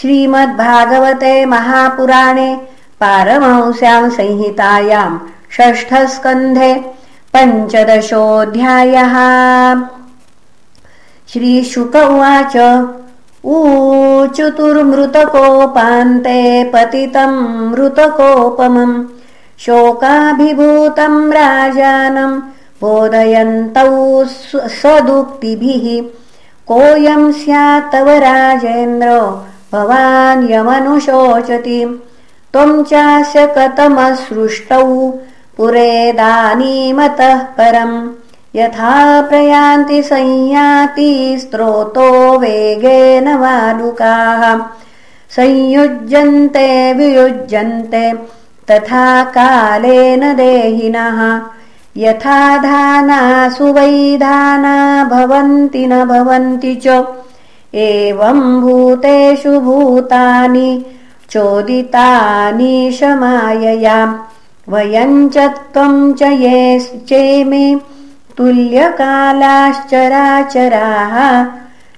श्रीमद्भागवते महापुराणे पारमंस्यां संहितायां षष्ठस्कन्धे पञ्चदशोऽध्यायः। श्रीशुक उवाच ऊचुतुर्मृतकोपान्ते पतितं मृतकोपमम् शोकाभिभूतं राजानं बोधयन्तौ सदुक्तिभिः कोऽयं स्यात् तव राजेन्द्र भवान् यमनुशोचति। त्वं चास्य कथमसृष्टौ पुरेदानीमतः परम्। यथा प्रयान्ति संयाति स्त्रोतो वेगेन वालुकाः। संयुज्यन्ते वियुज्यन्ते तथा कालेन देहिनः। यथा धाना सुवैधाना भवन्ति न भवन्ति च एवं भूतेषु भूतानि चोदितानि शमाययाम्। च त्वम् च ये चेमे तुल्यकालाश्चराचराः।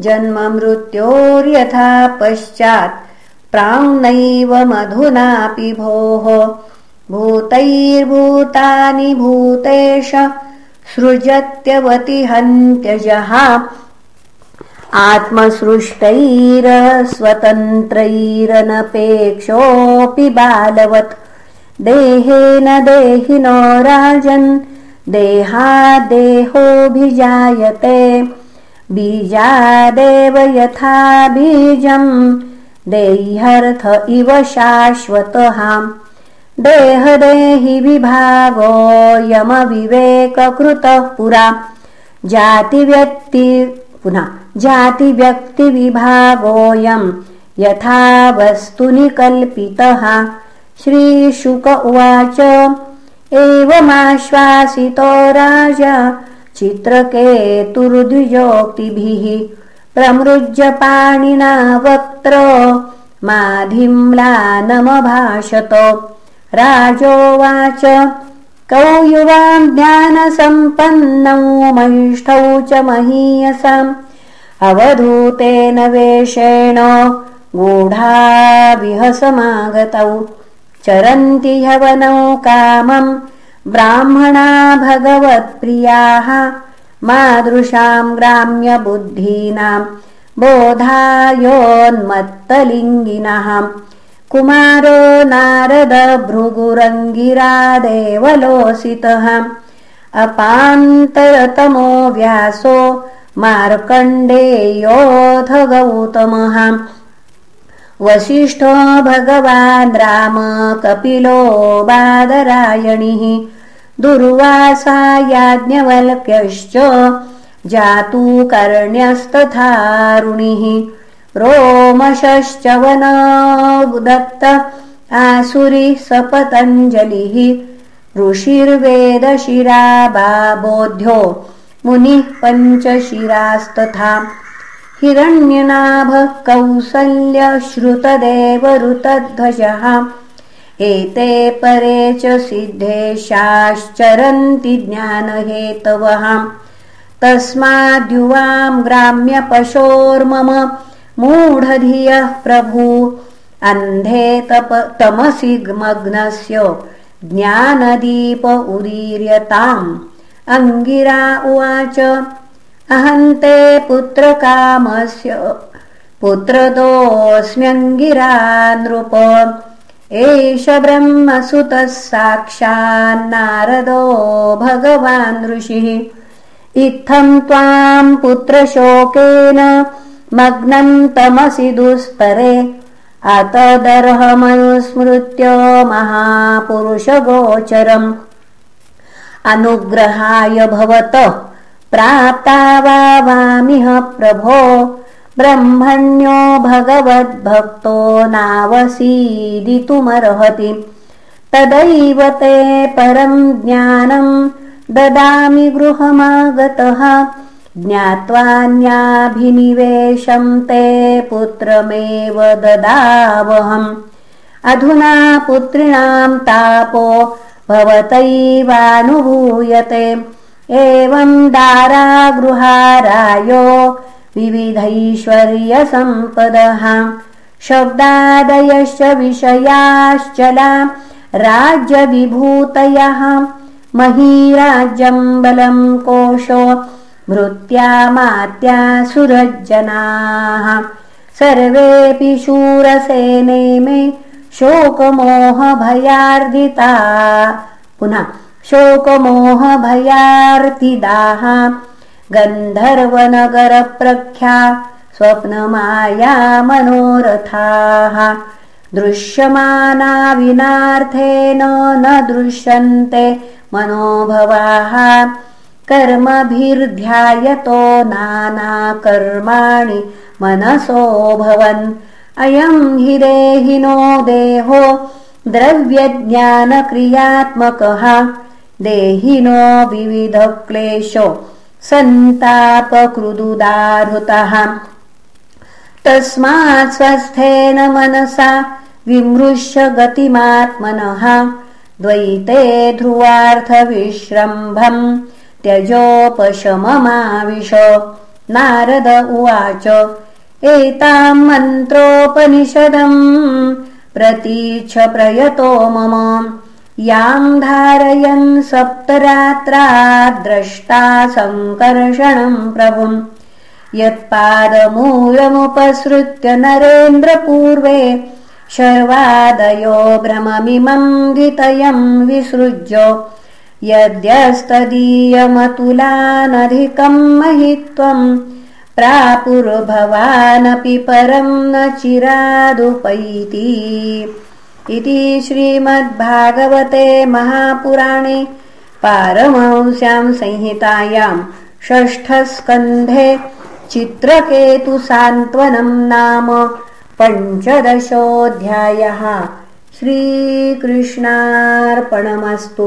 जन्ममृत्योर्यथा पश्चात् प्राङ्नैव मधुनापि भोः। भूतैर्भूतानि भूतेश सृजत्यवतिहन्त्यजः आत्मसृष्टैरस्वतन्त्रैरनपेक्षोऽपि बालवत्। देहेन देहिनो राजन् देहादेहोऽभिजायते। बीजादेव यथा बीजम् देह्यर्थ इव शाश्वतः। देहदेहि विभागो यमविवेककृतः पुरा। जातिव्यक्ति पुनः जातिव्यक्तिविभागोऽयम् यथा वस्तुनि कल्पितः श्रीशुक उवाच। एवमाश्वासितो राजा चित्रकेतुर्द्विजोक्तिभिः। प्रमृज्य पाणिना वक्त्र माधिम्लानमभाषत। राजोवाच। कौ युवाम् ज्ञानसम्पन्नौ महिष्ठौ च महीयसाम् अवधूतेन वेषेण गूढाविहसमागतौ। चरन्ति ह्यवनौ कामम् ब्राह्मणा भगवत्प्रियाः मादृशाम् ग्राम्यबुद्धीनाम् बोधायोन्मत्तलिङ्गिनः। कुमारो नारदभृगुरङ्गिरादेवलोसितः अपान्तरतमो व्यासो मार्कण्डेयोऽथ गौतमः वसिष्ठो भगवान् राम कपिलो बादरायणिः। दुर्वासा याज्ञवल्क्यश्च जातुकर्ण्यस्तथारुणिः रोमशश्च वनदत्त आसुरि सपतञ्जलिः ऋषिर्वेदशिरा बाबोध्यो मुनिः पञ्चशिरास्तथा हिरण्यनाभः कौसल्यश्रुतदेवरुतध्वजः एते परे च सिद्धेशाश्चरन्ति ज्ञानहेतवः। तस्माद्युवाम् ग्राम्यपशोर्मम मूढधियः प्रभु। अन्धे तप तमसि मग्नस्य ज्ञानदीप उदीर्यताम्। अङ्गिरा उवाच अहन्ते पुत्रकामस्य पुत्रतोऽस्म्यङ्गिरा नृप। एष ब्रह्मसुतः साक्षान्नारदो भगवान् ऋषिः। इत्थम् त्वाम् पुत्रशोकेन मग्नम् तमसि दुस्तरे अतदर्हमनुस्मृत्य महापुरुषगोचरम्। अनुग्रहाय भवतः प्राप्ता वामिह प्रभो। ब्रह्मण्यो भगवद्भक्तो नावसीदितुमर्हति। तदैव ते परम् ज्ञानम् ददामि गृहमागतः ज्ञात्वान्याभिनिवेशम् ते पुत्रमेव ददावहम्। अधुना पुत्रिणाम् तापो भवतैवानुभूयते। एवम् दारागृहारायो विविधैश्वर्यसम्पदः। शब्दादयश्च विषयाश्चला राज्यविभूतयः। महीराज्यम् बलम् कोशो सुरज्जनाः सर्वेऽपि शूरसेने मे शोकमोहभयार्दिता। पुनः शोकमोहभयार्तिदाः गन्धर्वनगरप्रख्या स्वप्नमाया मनोरथाः। दृश्यमाना विनार्थेन न दृश्यन्ते मनोभवाः कर्मभिर्ध्यायतो नानाकर्माणि मनसोऽभवन् अयम् हि देहिनो देहो द्रव्यज्ञानक्रियात्मकः। देहिनो विविधक्लेशो सन्तापकृदुदाहृतः। तस्मात् स्वस्थेन मनसा विमृश्य गतिमात्मनः। द्वैते ध्रुवार्थविश्रम्भम् त्यजोपशममाविश नारद उवाच एताम् मन्त्रोपनिषदम् प्रतीच्छ प्रयतो मम। याम् धारयन् सप्तरात्रा द्रष्टा सङ्कर्षणम् प्रभुम्। यत्पादमूलमुपसृत्य नरेन्द्रपूर्वे शर्वादयो भ्रममिमम् द्वितयम् विसृज्य यद्यस्तदीयमतुलानधिकम् महित्वम् प्रापुर्भवानपि परम् न चिरादुपैति। इति श्रीमद्भागवते महापुराणे पारमंस्याम् संहितायाम् षष्ठस्कन्धे चित्रकेतुसान्त्वनम् नाम पञ्चदशोऽध्यायः। श्रीकृष्णार्पणमस्तु